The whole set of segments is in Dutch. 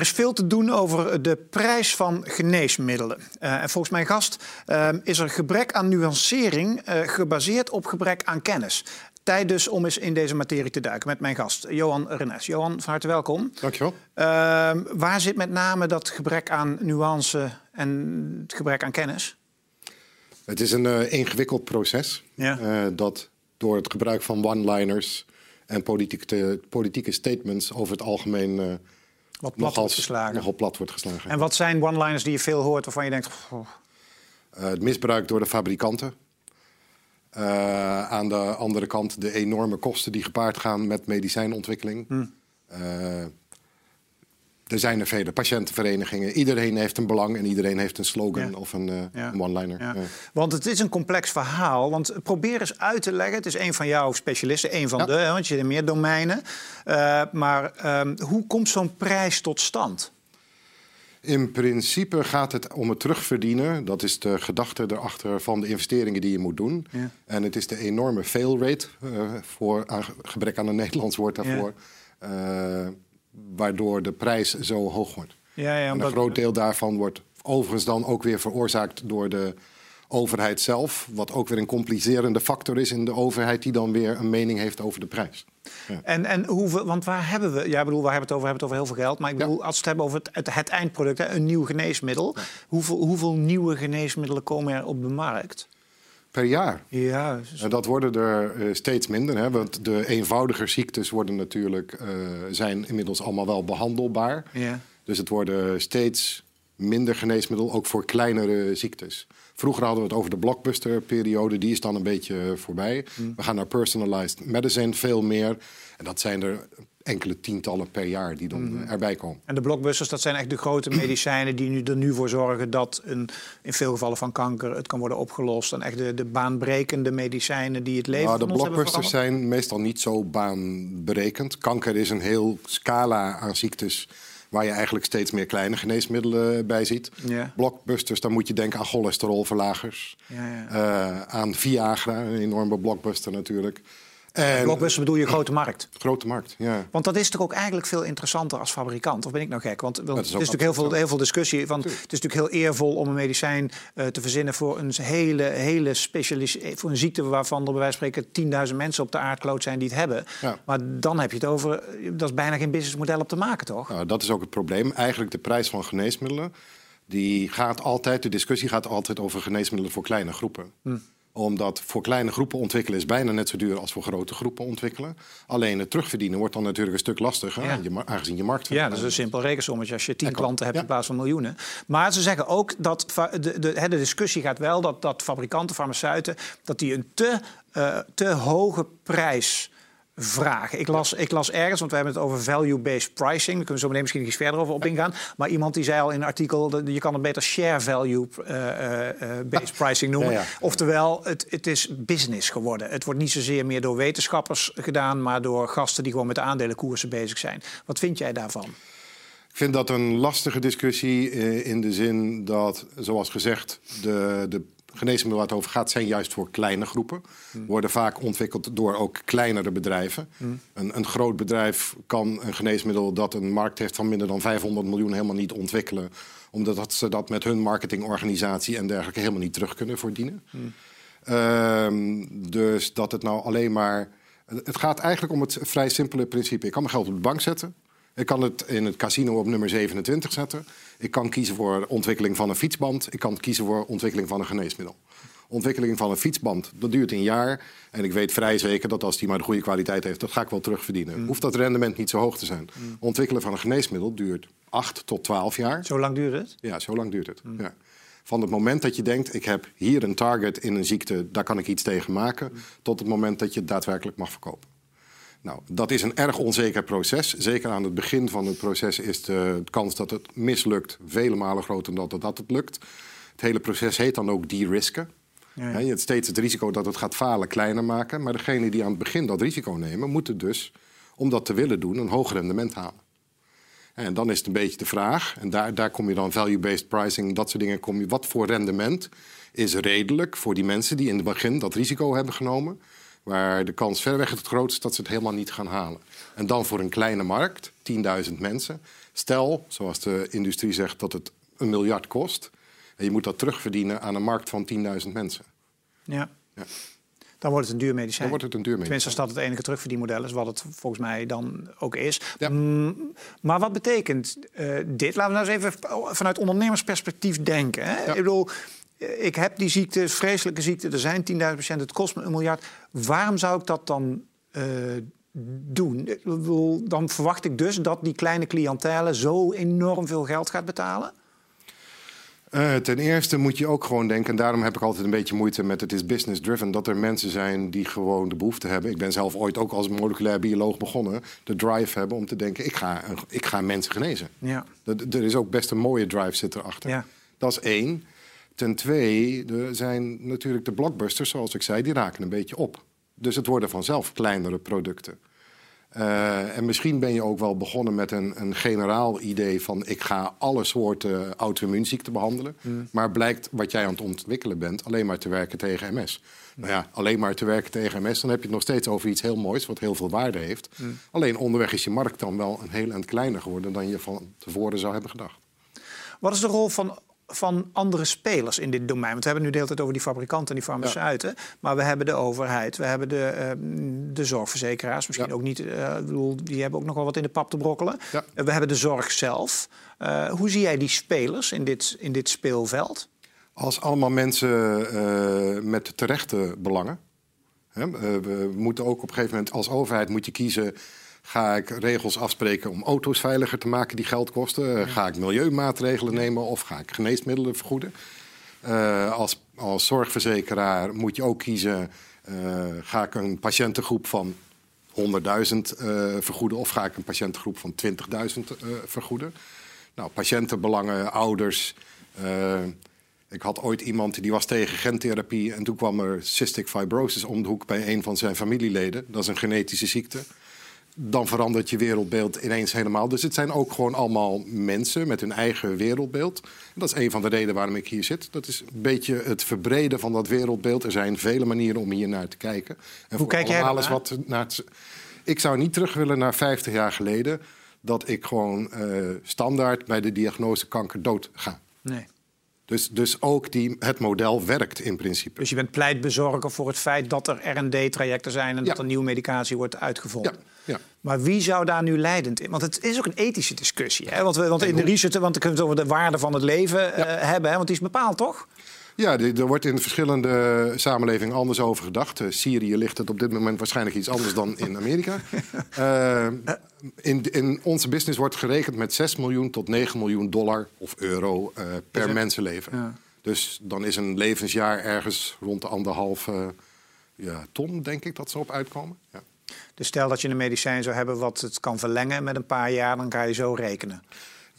Er is veel te doen over de prijs van geneesmiddelen. Uh, en volgens mijn gast uh, is er gebrek aan nuancering uh, gebaseerd op gebrek aan kennis. Tijd dus om eens in deze materie te duiken met mijn gast, Johan Renes. Johan, van harte welkom. Dankjewel. waar zit met name dat gebrek aan nuance en het gebrek aan kennis? Het is een ingewikkeld proces ja. dat door het gebruik van one-liners en politieke, politieke statements over het algemeen wat plat wordt geslagen. nogal plat wordt geslagen. En wat zijn one-liners die je veel hoort waarvan je denkt... Oh. Uh, het misbruik door de fabrikanten. Uh, aan de andere kant de enorme kosten die gepaard gaan met medicijnontwikkeling. Hmm er zijn er vele patiëntenverenigingen. Iedereen heeft een belang en iedereen heeft een slogan of een, uh, one-liner. Ja. Want het is een complex verhaal. Want probeer eens uit te leggen. Het is een van jouw specialisten, een van de, want je hebt meer domeinen. Uh, maar um, hoe komt zo'n prijs tot stand? In principe gaat het om het terugverdienen. Dat is de gedachte erachter van de investeringen die je moet doen. En het is de enorme fail rate, uh, voor, gebrek aan een Nederlands woord daarvoor waardoor de prijs zo hoog wordt. Ja, ja, en een groot deel daarvan wordt overigens dan ook weer veroorzaakt door de overheid zelf. Wat ook weer een complicerende factor is in de overheid, die dan weer een mening heeft over de prijs. Ja. En, en hoeveel, want waar hebben we, ja, bedoel, waar hebben we het over? We hebben het over heel veel geld. Maar ik bedoel, als we het hebben over het, het, eindproduct, hè, een nieuw geneesmiddel. Hoeveel, hoeveel nieuwe geneesmiddelen komen er op de markt? Per jaar. Ja, en dat worden er uh, steeds minder. Hè, want de eenvoudiger ziektes worden natuurlijk, uh, zijn inmiddels allemaal wel behandelbaar. Ja. Dus het worden steeds minder geneesmiddel, ook voor kleinere ziektes. Vroeger hadden we het over de blockbuster-periode, die is dan een beetje voorbij. Mm. We gaan naar personalized medicine veel meer. En dat zijn er enkele tientallen per jaar die dan mm. erbij komen. En de blockbusters, dat zijn echt de grote medicijnen die nu, er nu voor zorgen dat een, in veel gevallen van kanker het kan worden opgelost. En echt de, de baanbrekende medicijnen die het leven nou, De blockbusters zijn meestal niet zo baanbrekend. Kanker is een heel scala aan ziektes waar je eigenlijk steeds meer kleine geneesmiddelen bij ziet. Blockbusters, dan moet je denken aan cholesterolverlagers. Ja, ja. Uh, aan Viagra, een enorme blockbuster natuurlijk. En, Blockbuster bedoel je grote markt? Grote markt, ja. Want dat is toch ook eigenlijk veel interessanter als fabrikant? Of ben ik nou gek? Want, want het is, natuurlijk heel veel, heel veel discussie. Want het is natuurlijk heel eervol om een medicijn uh, te verzinnen voor een hele, hele specialist, eh, voor een ziekte waarvan er bij wijze van spreken 10.000 mensen op de aardkloot zijn die het hebben. Ja. Maar dan heb je het over, eh, dat is bijna geen businessmodel op te maken, toch? Nou, dat is ook het probleem. Eigenlijk de prijs van geneesmiddelen, die gaat altijd, de discussie gaat altijd over geneesmiddelen voor kleine groepen. Hm omdat voor kleine groepen ontwikkelen is bijna net zo duur als voor grote groepen ontwikkelen. Alleen het terugverdienen wordt dan natuurlijk een stuk lastiger, aangezien je markt. Ja, dat is een simpel rekensommetje als je tien klanten hebt in plaats van miljoenen. Maar ze zeggen ook dat de, de, de, discussie gaat wel dat, dat fabrikanten, farmaceuten, dat die een te, uh, te hoge prijs vragen. Ik las, ik las ergens, want we hebben het over value-based pricing. Daar kunnen we zo meteen misschien iets verder over op ingaan. Maar iemand die zei al in een artikel... Dat je kan het beter share value-based uh, uh, pricing noemen. Oftewel, het, het is business geworden. Het wordt niet zozeer meer door wetenschappers gedaan... maar door gasten die gewoon met de aandelenkoersen bezig zijn. Wat vind jij daarvan? Ik vind dat een lastige discussie in de zin dat, zoals gezegd, de, de geneesmiddelen waar het over gaat, zijn juist voor kleine groepen. Hmm. Worden vaak ontwikkeld door ook kleinere bedrijven. Hmm. Een, een, groot bedrijf kan een geneesmiddel dat een markt heeft van minder dan 500 miljoen helemaal niet ontwikkelen. Omdat ze dat met hun marketingorganisatie en dergelijke helemaal niet terug kunnen verdienen. Hmm. Uh, dus dat het nou alleen maar. Het gaat eigenlijk om het vrij simpele principe. Ik kan mijn geld op de bank zetten. Ik kan het in het casino op nummer 27 zetten. Ik kan kiezen voor ontwikkeling van een fietsband. Ik kan kiezen voor ontwikkeling van een geneesmiddel. Ontwikkeling van een fietsband, dat duurt een jaar. En ik weet vrij zeker dat als die maar de goede kwaliteit heeft, dat ga ik wel terugverdienen. Mm. Hoeft dat rendement niet zo hoog te zijn. Mm. Ontwikkelen van een geneesmiddel duurt 8 tot 12 jaar. Zo lang duurt het? Ja, zo lang duurt het. Mm. Ja. Van het moment dat je denkt, ik heb hier een target in een ziekte, daar kan ik iets tegen maken, tot het moment dat je het daadwerkelijk mag verkopen. Nou, dat is een erg onzeker proces. Zeker aan het begin van het proces is de kans dat het mislukt vele malen groter dan dat het lukt. Het hele proces heet dan ook de-risken. Ja, Je hebt steeds het risico dat het gaat falen kleiner maken. Maar degene die aan het begin dat risico nemen, moeten dus, om dat te willen doen, een hoger rendement halen. En dan is het een beetje de vraag, en daar, daar kom je dan value-based pricing, dat soort dingen, kom je, wat voor rendement is redelijk voor die mensen die in het begin dat risico hebben genomen waar de kans verreweg het grootste is dat ze het helemaal niet gaan halen. En dan voor een kleine markt, 10.000 mensen. Stel, zoals de industrie zegt, dat het een miljard kost. En je moet dat terugverdienen aan een markt van 10.000 mensen. Ja. ja. Dan wordt het een duur medicijn. Dan wordt het een duur medicijn. Tenminste, als dat het enige terugverdienmodel is, wat het volgens mij dan ook is. Ja. Mm, maar wat betekent uh, dit? Laten we nou eens even vanuit ondernemersperspectief denken. Hè? Ik bedoel, eh, ik heb die ziekte, vreselijke ziekte, er zijn 10.000 patiënten, het kost me een miljard. Waarom zou ik dat dan uh, doen? Dan verwacht ik dus dat die kleine cliëntele zo enorm veel geld gaat betalen? Uh, ten eerste moet je ook gewoon denken, en daarom heb ik altijd een beetje moeite met het is business driven, dat er mensen zijn die gewoon de behoefte hebben. Ik ben zelf ooit ook als moleculair bioloog begonnen, de drive hebben om te denken, ik ga, ik ga mensen genezen. Ja. er is ook best een mooie drive zit erachter. Ja. Dat is één. Ten twee, er zijn natuurlijk de blockbusters, zoals ik zei, die raken een beetje op. Dus het worden vanzelf kleinere producten. Uh, en misschien ben je ook wel begonnen met een, een generaal idee van ik ga alle soorten auto-immuunziekten behandelen. Mm. Maar blijkt wat jij aan het ontwikkelen bent alleen maar te werken tegen MS. Mm. Nou ja, alleen maar te werken tegen MS, dan heb je het nog steeds over iets heel moois wat heel veel waarde heeft. Mm. Alleen onderweg is je markt dan wel een heel eind kleiner geworden dan je van tevoren zou hebben gedacht. Wat is de rol van van andere spelers in dit domein. Want we hebben nu de hele tijd over die fabrikanten en die farmaceuten. Maar we hebben de overheid, we hebben de, uh, de zorgverzekeraars. Misschien ook niet, uh, bedoel, die hebben ook nog wel wat in de pap te brokkelen. Ja. Uh, we hebben de zorg zelf. Eh, hoe zie jij die spelers in dit, in dit speelveld? Als allemaal mensen met terechte belangen. Hè? we moeten ook op een gegeven moment als overheid moet je kiezen Ga ik regels afspreken om auto's veiliger te maken die geld kosten? Ga ik milieumaatregelen nemen of ga ik geneesmiddelen vergoeden? Uh, als, als zorgverzekeraar moet je ook kiezen: uh, ga ik een patiëntengroep van 100.000 uh, vergoeden of ga ik een patiëntengroep van 20.000 vergoeden? Nou, patiëntenbelangen, ouders. ik had ooit iemand die was tegen gentherapie en toen kwam er cystic fibrosis om de hoek bij een van zijn familieleden. Dat is een genetische ziekte dan verandert je wereldbeeld ineens helemaal. Dus het zijn ook gewoon allemaal mensen met hun eigen wereldbeeld. En dat is een van de redenen waarom ik hier zit. Dat is een beetje het verbreden van dat wereldbeeld. Er zijn vele manieren om hier naar te kijken. En Hoe kijk jij alles wat naar Ik zou niet terug willen naar 50 jaar geleden... dat ik gewoon uh, standaard bij de diagnose kanker dood ga. Nee. Dus, dus ook die, het model werkt in principe. Dus je bent pleitbezorger voor het feit dat er R&D-trajecten zijn... en dat er nieuwe medicatie wordt uitgevonden. Ja. Ja. Maar wie zou daar nu leidend in? Want het is ook een ethische discussie. Hè? Want, we, want in de research, want dan kunnen we het over de waarde van het leven uh, hebben, hè? want die is bepaald, toch? Ja, er wordt in verschillende samenlevingen anders over gedacht. Uh, Syrië ligt het op dit moment waarschijnlijk iets anders dan in Amerika. uh, in, in, onze business wordt gerekend met 6 miljoen tot 9 miljoen dollar of euro uh, per mensenleven. Ja. Dus dan is een levensjaar ergens rond de anderhalve ja, ton, denk ik, dat ze op uitkomen. Ja. Dus stel dat je een medicijn zou hebben wat het kan verlengen met een paar jaar, dan kan je zo rekenen.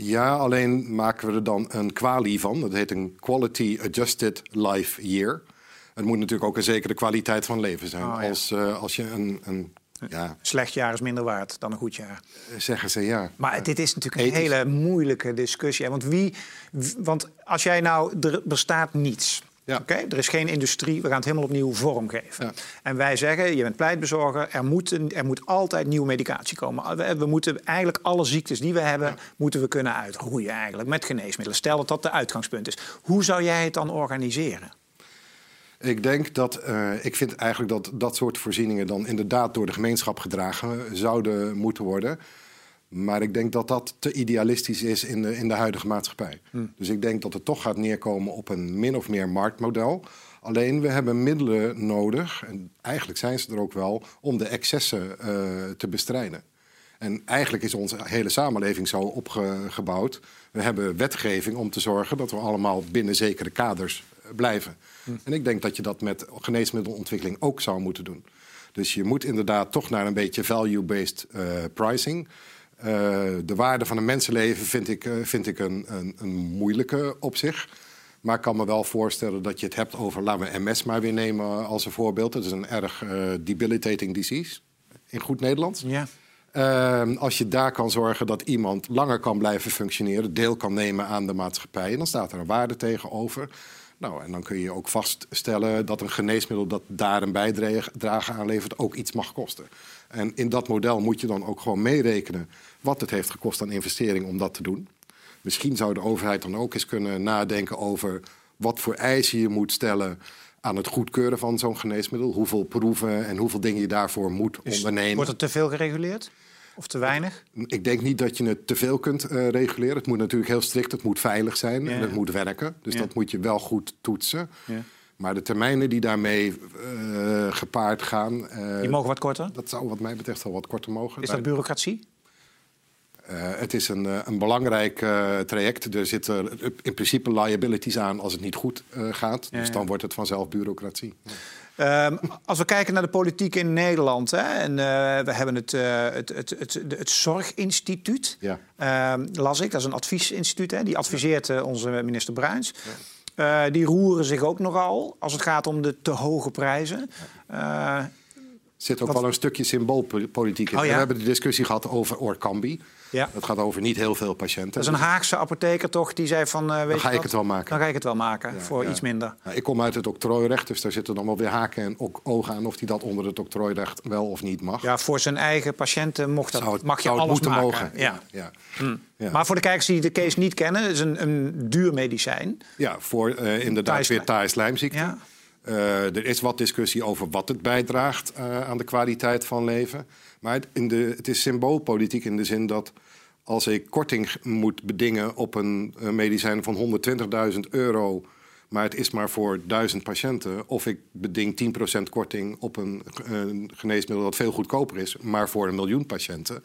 Ja, alleen maken we er dan een kwalie van. Dat heet een Quality Adjusted Life Year. Het moet natuurlijk ook een zekere kwaliteit van leven zijn. Oh, als, uh, als je een, een ja. slecht jaar is minder waard dan een goed jaar. Eh, zeggen ze ja. Maar dit is natuurlijk een hele moeilijke discussie. Want, wie, want als jij nou, er bestaat niets. Ja. Oké, er is geen industrie, we gaan het helemaal opnieuw vormgeven. Ja. En wij zeggen, je bent pleitbezorger, er moet, een, er moet altijd nieuwe medicatie komen. We, we, moeten eigenlijk alle ziektes die we hebben, moeten we kunnen uitroeien eigenlijk met geneesmiddelen. Stel dat dat de uitgangspunt is. Hoe zou jij het dan organiseren? Ik denk dat, uh, ik vind eigenlijk dat dat soort voorzieningen dan inderdaad door de gemeenschap gedragen zouden moeten worden. Maar ik denk dat dat te idealistisch is in de, in de huidige maatschappij. Hmm. Dus ik denk dat het toch gaat neerkomen op een min of meer marktmodel. Alleen we hebben middelen nodig, en eigenlijk zijn ze er ook wel, om de excessen uh, te bestrijden. En eigenlijk is onze hele samenleving zo opgebouwd. We hebben wetgeving om te zorgen dat we allemaal binnen zekere kaders eh, blijven. Hmm. En ik denk dat je dat met geneesmiddelontwikkeling ook zou moeten doen. Dus je moet inderdaad toch naar een beetje value-based uh, pricing. Uh, de waarde van een mensenleven vind ik, uh, vind ik een, een, een, moeilijke op zich. Maar ik kan me wel voorstellen dat je het hebt over, laten we MS maar weer nemen als een voorbeeld. Dat is een erg uh, debilitating disease, in goed Nederlands. Ja. als je daar kan zorgen dat iemand langer kan blijven functioneren, deel kan nemen aan de maatschappij, dan staat er een waarde tegenover. Nou, en dan kun je ook vaststellen dat een geneesmiddel dat daar een bijdrage aan levert ook iets mag kosten. En in dat model moet je dan ook gewoon meerekenen wat het heeft gekost aan investering om dat te doen. Misschien zou de overheid dan ook eens kunnen nadenken over wat voor eisen je moet stellen aan het goedkeuren van zo'n geneesmiddel. Hoeveel proeven en hoeveel dingen je daarvoor moet ondernemen. Wordt het te veel gereguleerd? Of te weinig? Ik denk niet dat je het te veel kunt uh, reguleren. Het moet natuurlijk heel strikt, het moet veilig zijn en het moet werken. Dus dat moet je wel goed toetsen. Ja. Maar de termijnen die daarmee uh, gepaard gaan... Uh, die mogen wat korter? Dat zou wat mij betreft wel wat korter mogen. Is dat bureaucratie? het is een, een belangrijk traject. Er zitten in principe liabilities aan als het niet goed gaat. dus dan wordt het vanzelf bureaucratie. Um, als we kijken naar de politiek in Nederland, hè, en uh, we hebben het, uh, het, het, het, het, Zorginstituut, ja. um, las ik, dat is een adviesinstituut, hè, die adviseert uh, onze minister Bruins. Ja. die roeren zich ook nogal als het gaat om de te hoge prijzen. Er zit ook wel een stukje symboolpolitiek in. Oh, ja? We hebben de discussie gehad over Orkambi. Ja. Dat gaat over niet heel veel patiënten. Dat is een Haagse apotheker toch die zei van... Uh, weet dan ga ik wat? het wel maken. Dan ga ik het wel maken, voor iets minder. ik kom uit het octrooirecht, dus daar zitten dan wel weer haken en ook ogen aan... of hij dat onder het octrooirecht wel of niet mag. Ja, voor zijn eigen patiënten mocht dat, het, mag je alles moeten maken. mogen. Ja. Hm. Ja. Maar voor de kijkers die de case niet kennen, is een, een duur medicijn. Ja, voor uh, inderdaad weer Thijs-lijmziekte. Uh, er is wat discussie over wat het bijdraagt uh, aan de kwaliteit van leven. Maar het, in de, het is symboolpolitiek in de zin dat als ik korting moet bedingen op een, medicijn van 120.000 euro, maar het is maar voor 1000 patiënten, of ik beding 10% korting op een, een geneesmiddel dat veel goedkoper is, maar voor een miljoen patiënten.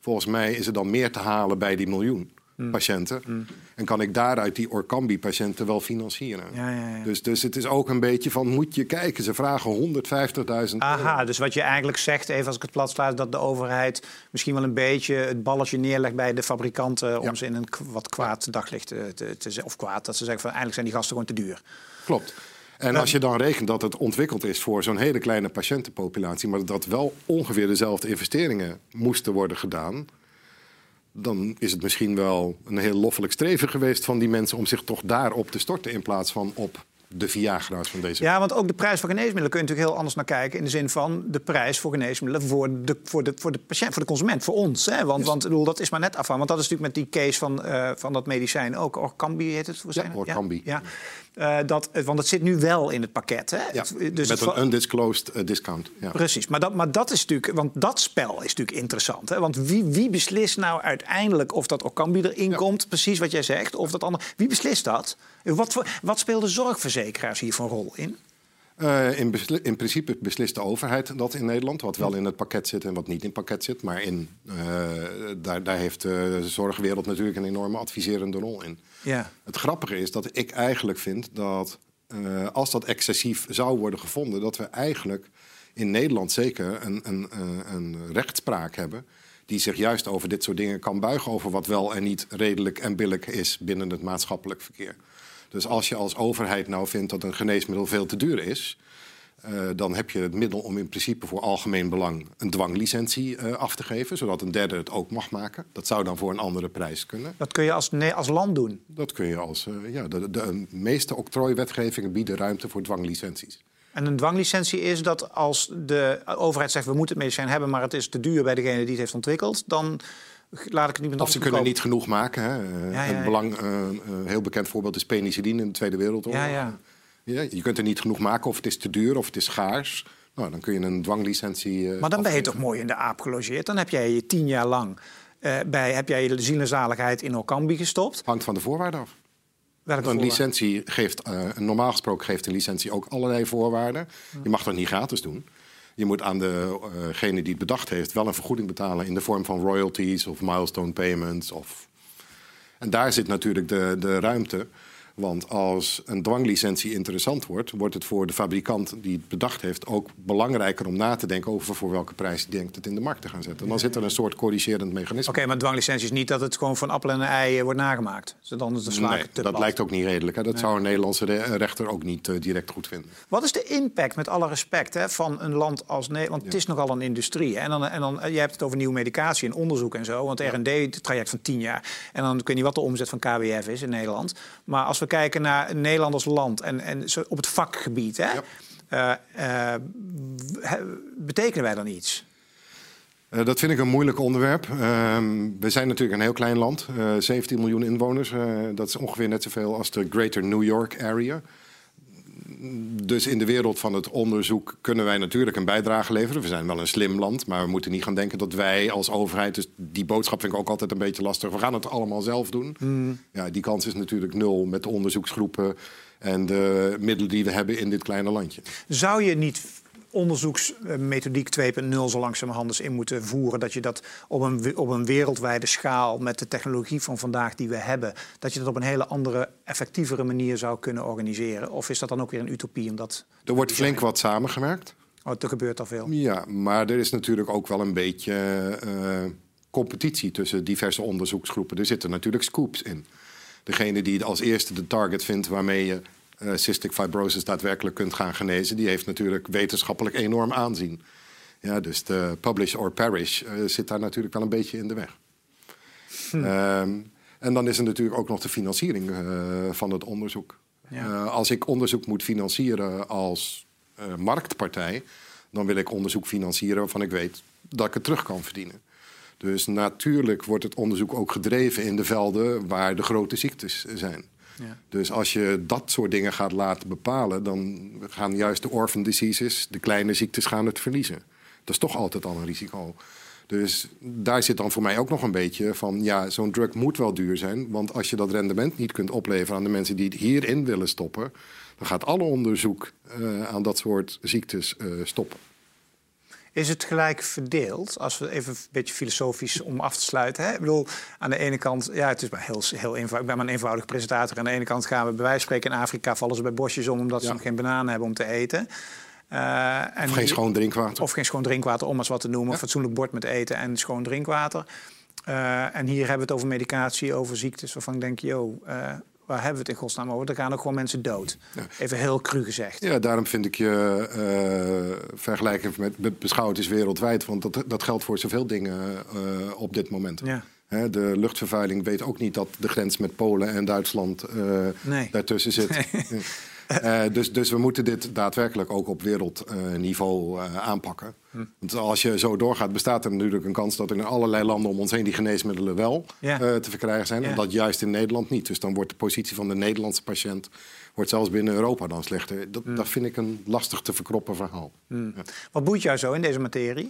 Volgens mij is er dan meer te halen bij die miljoen. Mm. patiënten. Mm. En kan ik daaruit die Orkambi-patiënten wel financieren. Ja, ja, ja. Dus, dus het is ook een beetje van, moet je kijken, ze vragen 150.000 Aha, dus wat je eigenlijk zegt, even als ik het plat sluit... dat de overheid misschien wel een beetje het balletje neerlegt bij de fabrikanten... om ze in een wat kwaad daglicht te, te, te, Of kwaad, dat ze zeggen van eigenlijk zijn die gasten gewoon te duur. Klopt. En als je dan rekent dat het ontwikkeld is voor zo'n hele kleine patiëntenpopulatie, maar dat wel ongeveer dezelfde investeringen moesten worden gedaan, dan is het misschien wel een heel loffelijk streven geweest van die mensen om zich toch daarop te storten in plaats van op de Viagra's van deze. Ja, want ook de prijs voor geneesmiddelen kun je natuurlijk heel anders naar kijken. In de zin van de prijs voor geneesmiddelen voor de, voor de, voor de patiënt, voor de consument, voor ons. Hè? Want, want bedoel, dat is maar net af. Want dat is natuurlijk met die case van, uh, van dat medicijn ook. Orkambi heet het. Ja, Orkambi. Ja. Uh, dat, want het zit nu wel in het pakket. Hè? Ja, dus met een undisclosed uh, discount. Ja. Precies, maar dat, maar dat is natuurlijk, want dat spel is natuurlijk interessant. Hè? Want wie, wie beslist nou uiteindelijk of dat Orkambi erin komt? Precies wat jij zegt. Of dat andere, wie beslist dat? Wat, wat speel de zorgverzekeraars hier voor rol in? Uh, in, in, principe beslist de overheid dat in Nederland, wat wel in het pakket zit en wat niet in het pakket zit. Maar in, uh, daar, daar, heeft de zorgwereld natuurlijk een enorme adviserende rol in. Ja. Het grappige is dat ik eigenlijk vind dat uh, als dat excessief zou worden gevonden, dat we eigenlijk in Nederland zeker een, een, een rechtspraak hebben die zich juist over dit soort dingen kan buigen, over wat wel en niet redelijk en billig is binnen het maatschappelijk verkeer. Dus als je als overheid nou vindt dat een geneesmiddel veel te duur is, uh, dan heb je het middel om in principe voor algemeen belang een dwanglicentie uh, af te geven, zodat een derde het ook mag maken. Dat zou dan voor een andere prijs kunnen. Dat kun je als, nee, als land doen? Dat kun je als. Uh, ja, de, de, meeste octrooiwetgevingen bieden ruimte voor dwanglicenties. En een dwanglicentie is dat als de overheid zegt we moeten het medicijn hebben, maar het is te duur bij degene die het heeft ontwikkeld, dan laat ik het niet Of ze kunnen niet genoeg maken. Hè. Ja, een belang, uh, heel bekend voorbeeld is penicilline in de Tweede Wereldoorlog. Ja, ja. Ja, je kunt er niet genoeg maken of het is te duur of het is schaars. Nou, dan kun je een dwanglicentie. Maar dan ben je toch mooi in de aap gelogeerd. Dan heb jij je tien jaar lang uh, bij, heb jij je ziel en zaligheid in Orkambi gestopt. Hangt van de voorwaarden af. Welke een licentie geeft, uh, normaal gesproken geeft een licentie ook allerlei voorwaarden. Je mag dat niet gratis doen. Je moet aan degene die het bedacht heeft wel een vergoeding betalen in de vorm van royalties of milestone payments. Of... En daar zit natuurlijk de, de ruimte want als een dwanglicentie interessant wordt, wordt het voor de fabrikant die het bedacht heeft ook belangrijker om na te denken over voor welke prijs hij denkt het in de markt te gaan zetten. dan zit er een soort corrigerend mechanisme. Oké, maar dwanglicentie is niet dat het gewoon van appel en ei eh, wordt nagemaakt. Dus dan is de nee, dat lijkt ook niet redelijk. Hè? Dat zou een Nederlandse rechter ook niet uh, direct goed vinden. Wat is de impact, met alle respect, hè, van een land als Nederland? Want het is nogal een industrie. Hè? En dan, en dan, je hebt het over nieuwe medicatie en onderzoek en zo. Want R&D, het traject van tien jaar. En dan kun je niet wat de omzet van KWF is in Nederland. Maar als we kijken naar Nederland als land en, en op het vakgebied, hè, uh, betekenen wij dan iets? Uh, dat vind ik een moeilijk onderwerp. Uh, we zijn natuurlijk een heel klein land, uh, 17 miljoen inwoners. dat is ongeveer net zoveel als de Greater New York Area dus in de wereld van het onderzoek kunnen wij natuurlijk een bijdrage leveren. We zijn wel een slim land, maar we moeten niet gaan denken dat wij als overheid. Dus die boodschap vind ik ook altijd een beetje lastig. We gaan het allemaal zelf doen. Mm. Ja, die kans is natuurlijk nul met de onderzoeksgroepen en de middelen die we hebben in dit kleine landje. Zou je niet onderzoeksmethodiek 2.0 zo langzamerhand eens in moeten voeren. Dat je dat op een, op een wereldwijde schaal met de technologie van vandaag die we hebben, dat je dat op een hele andere, effectievere manier zou kunnen organiseren? Of is dat dan ook weer een utopie? Omdat er wordt flink wat samengewerkt. Oh, er gebeurt al veel. Ja, maar er is natuurlijk ook wel een beetje uh, competitie tussen diverse onderzoeksgroepen. Er zitten natuurlijk scoops in. Degene die als eerste de target vindt waarmee je uh, cystic fibrosis daadwerkelijk kunt gaan genezen, die heeft natuurlijk wetenschappelijk enorm aanzien. Ja, dus de publish or perish uh, zit daar natuurlijk wel een beetje in de weg. Hm. Ehm, en dan is er natuurlijk ook nog de financiering uh, van het onderzoek. Ja. als ik onderzoek moet financieren als marktpartij, dan wil ik onderzoek financieren waarvan ik weet dat ik het terug kan verdienen. Dus natuurlijk wordt het onderzoek ook gedreven in de velden waar de grote ziektes zijn. Dus als je dat soort dingen gaat laten bepalen, dan gaan juist de orphan diseases, de kleine ziektes, gaan het verliezen. Dat is toch altijd al een risico. Dus daar zit dan voor mij ook nog een beetje van, ja, zo'n drug moet wel duur zijn. Want als je dat rendement niet kunt opleveren aan de mensen die het hierin willen stoppen, dan gaat alle onderzoek uh, aan dat soort ziektes uh, stoppen. Is het gelijk verdeeld? Als we even een beetje filosofisch om af te sluiten. Hè? Ik bedoel, aan de ene kant, ja, het is maar heel, heel eenvoudig. Ik ben maar een eenvoudige presentator. Aan de ene kant gaan we bij wijze van spreken in Afrika vallen ze bij bosjes om omdat ze nog geen bananen hebben om te eten. Uh, en of geen schoon drinkwater. Of geen schoon drinkwater, om eens wat te noemen. Ja. Fatsoenlijk bord met eten en schoon drinkwater. Uh, en hier hebben we het over medicatie, over ziektes waarvan ik denk, joh, uh, waar hebben we het in godsnaam over? Er gaan ook gewoon mensen dood. Even heel cru gezegd. Ja, daarom vind ik je uh, vergelijking met beschouwd is wereldwijd. Want dat, dat geldt voor zoveel dingen uh, op dit moment. Ja. de luchtvervuiling weet ook niet dat de grens met Polen en Duitsland uh, nee. daartussen zit. Nee. Uh, dus, dus we moeten dit daadwerkelijk ook op wereldniveau uh, aanpakken. Hm. Want als je zo doorgaat, bestaat er natuurlijk een kans dat er in allerlei landen om ons heen die geneesmiddelen wel ja. uh, te verkrijgen zijn. Ja. En dat juist in Nederland niet. Dus dan wordt de positie van de Nederlandse patiënt wordt zelfs binnen Europa dan slechter. Dat, hm. dat vind ik een lastig te verkroppen verhaal. Hm. Ja. Wat boeit jou zo in deze materie?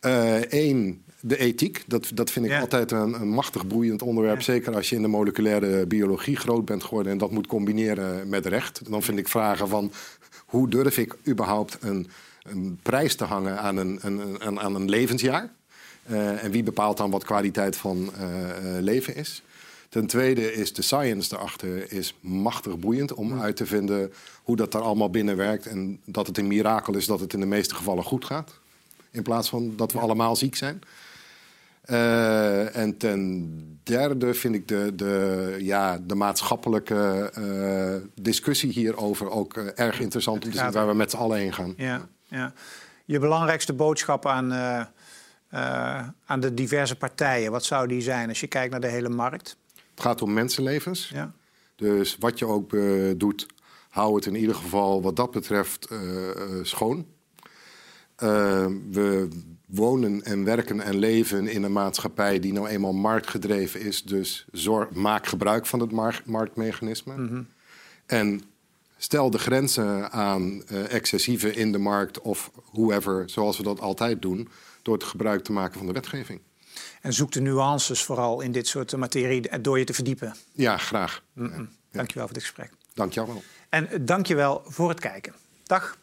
Eén, de ethiek. Dat, dat vind ik altijd een, een, machtig boeiend onderwerp. Zeker als je in de moleculaire biologie groot bent geworden en dat moet combineren met recht. Dan vind ik vragen van hoe durf ik überhaupt een, een prijs te hangen aan een, een, aan een levensjaar? Uh, en wie bepaalt dan wat kwaliteit van uh, leven is? Ten tweede is de science erachter is machtig boeiend om uit te vinden hoe dat daar allemaal binnen werkt. En dat het een mirakel is dat het in de meeste gevallen goed gaat. In plaats van dat we allemaal ziek zijn. Uh, en ten derde vind ik de, de, ja, de maatschappelijke uh, discussie hierover ook uh, erg interessant om te zien waar we met z'n allen heen gaan. Ja, ja. Je belangrijkste boodschap aan, aan de diverse partijen, wat zou die zijn als je kijkt naar de hele markt? Het gaat om mensenlevens. Ja. Dus wat je ook doet, hou het in ieder geval wat dat betreft schoon. We wonen en werken en leven in een maatschappij die nou eenmaal marktgedreven is. Dus zorg, maak gebruik van het marktmechanisme. Mhm. En stel de grenzen aan uh, excessieve in de markt of whoever, zoals we dat altijd doen, door het gebruik te maken van de wetgeving. En zoek de nuances vooral in dit soort materie door je te verdiepen. Ja, graag. Mm -mm. Ja. Dankjewel voor dit gesprek. Dank jou wel. En dank je wel voor het kijken. Dag.